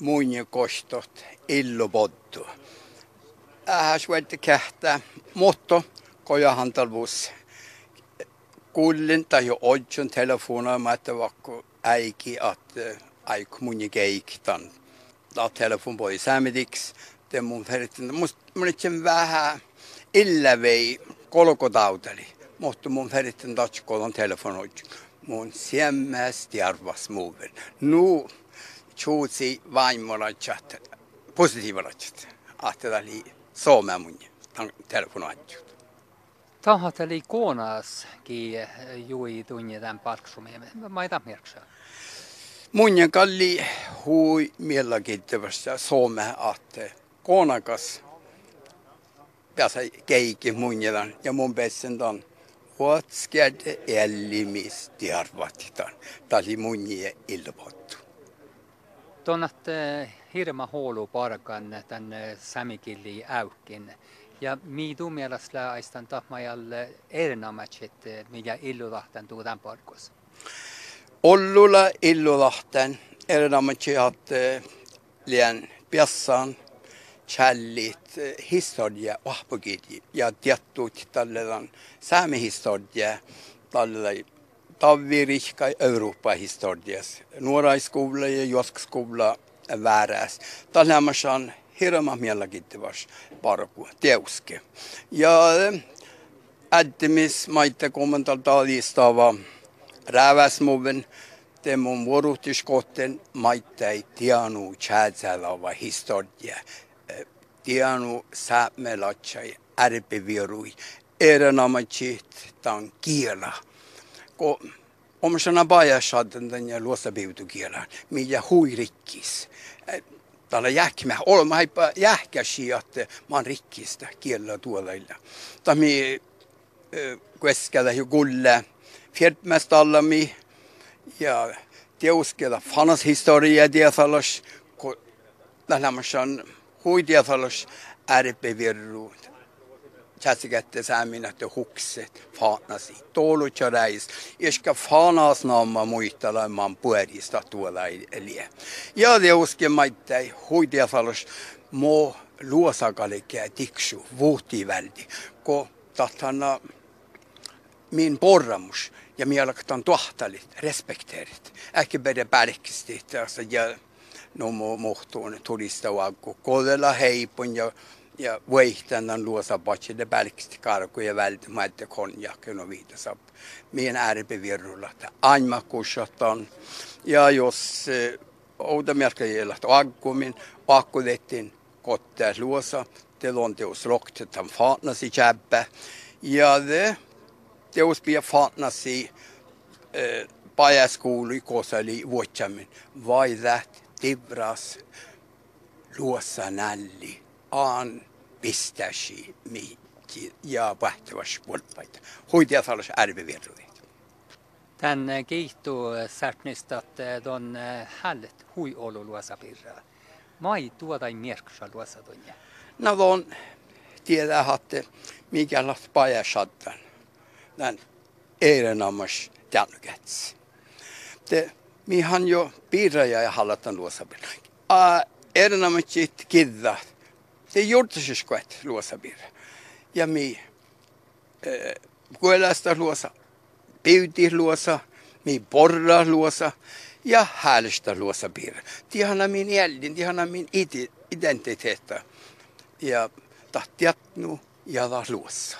Muinja kostot illu poddu. Ähäs vuotta kähtää motto kojahan talvus. Kuulin tai jo odjon telefonaa, että vaikka äiki, että äik mun keiktan. Ta telefon på i saamediks. Det mun feritin. Mun itse vähän illa vei kolkotauteli. Mutta mun feritin tatskolan telefonot. Mun siemmästi arvas muuvin. Nu tjuutsi vaimolaitsat, positiivalaitsat. Että oli Suomea mun telefonoitjut. Tahateli koonas ki jui tunni tämän parksumien. Mä ei tammerksa. Mun kalli hui mielenkiintoista Suomea, että koonakas pääsä keikki mun ja mun pessen ton. Vuotskjärde ellimis tiarvatitan. Tali munje ilmoittu. Tuonnat hirma huolu parkan tämän samikilli äykkin. Ja miidu mielestä aistan tahmajalle erinomatset, mikä illulahtan tuutan parkos. Ollulla illulahtan erinomatset lien piassaan källit historia vahpukiti ja tiettuut tällainen saamihistoria tällainen tavirihka Eurooppa historias. Nuoraiskoula ja juoskskoula vääräs. Tällainen hirma mielenkiintois parku, teuske. Ja äddimis maita kommental talistava rääväsmuven vuorotuskotten maita ei tianu tjäätsälava historia tianu säämelatsai ärpivirui erinomaisesti tan kiela. Ko omsana baja shadden den ja luossa biutu kiela, mikä hui rikkis. Tällä jähkimä, olma haipa jähkäsi, että mä oon rikkistä kielellä tuolla. Tämä keskellä jo gulle, fjärtmästallami ja teuskella fanas historia tietälos, kun tällä huidiathalos ärpevirru. Käsikätte säämin, että hukset faanasi. Tuolu tjäräis. Iska faanas naama muistelemaan puerista tuolla elie. Ja det uske maittai huidiathalos mo luosakalikkää tiksu vuhti väldi. Ko tahtana min porramus ja mielaktan tuahtalit, respekteerit. Äkki bede pärkisti, ja no mohtuun turistauakku kodella heipun ja ja vaihtanan luosa patsi de bälksti karku ja välti maitte konjakken och vita sap. Min ärpevirrulla, että aima kushaton. Ja jos eh, ouda merkajilla, että aggumin, akkulettin kottaa luosa, det on teos rokte tam fatnas i käbbe. Ja det teos bia fatnas i eh, pajaskoulu kosali vuotsamin. Vai that tibras luossa nälli aan pistäsi miikki ja vahtavas polpaita. Hoitaja thalas ärvivirruit. Tän keihtu särtnistä, että on hället hui olu luossa pirraa. Mai tuoda ei mierksa luossa tunne. No on tiedä, että mikä läht pajasattan. Tän eirenammas tänkäts. Te mihan jo piirraja ja hallatan luosapirra. Erinomaisesti kidda. Se juurtasiskoet luosapirra. Ja mi kuelasta luosa, piuti luosa, mi porra luosa ja häälistä luosapirra. Tihana min jäldin, tihana min identiteetta. Ja tahtiatnu ja luossa.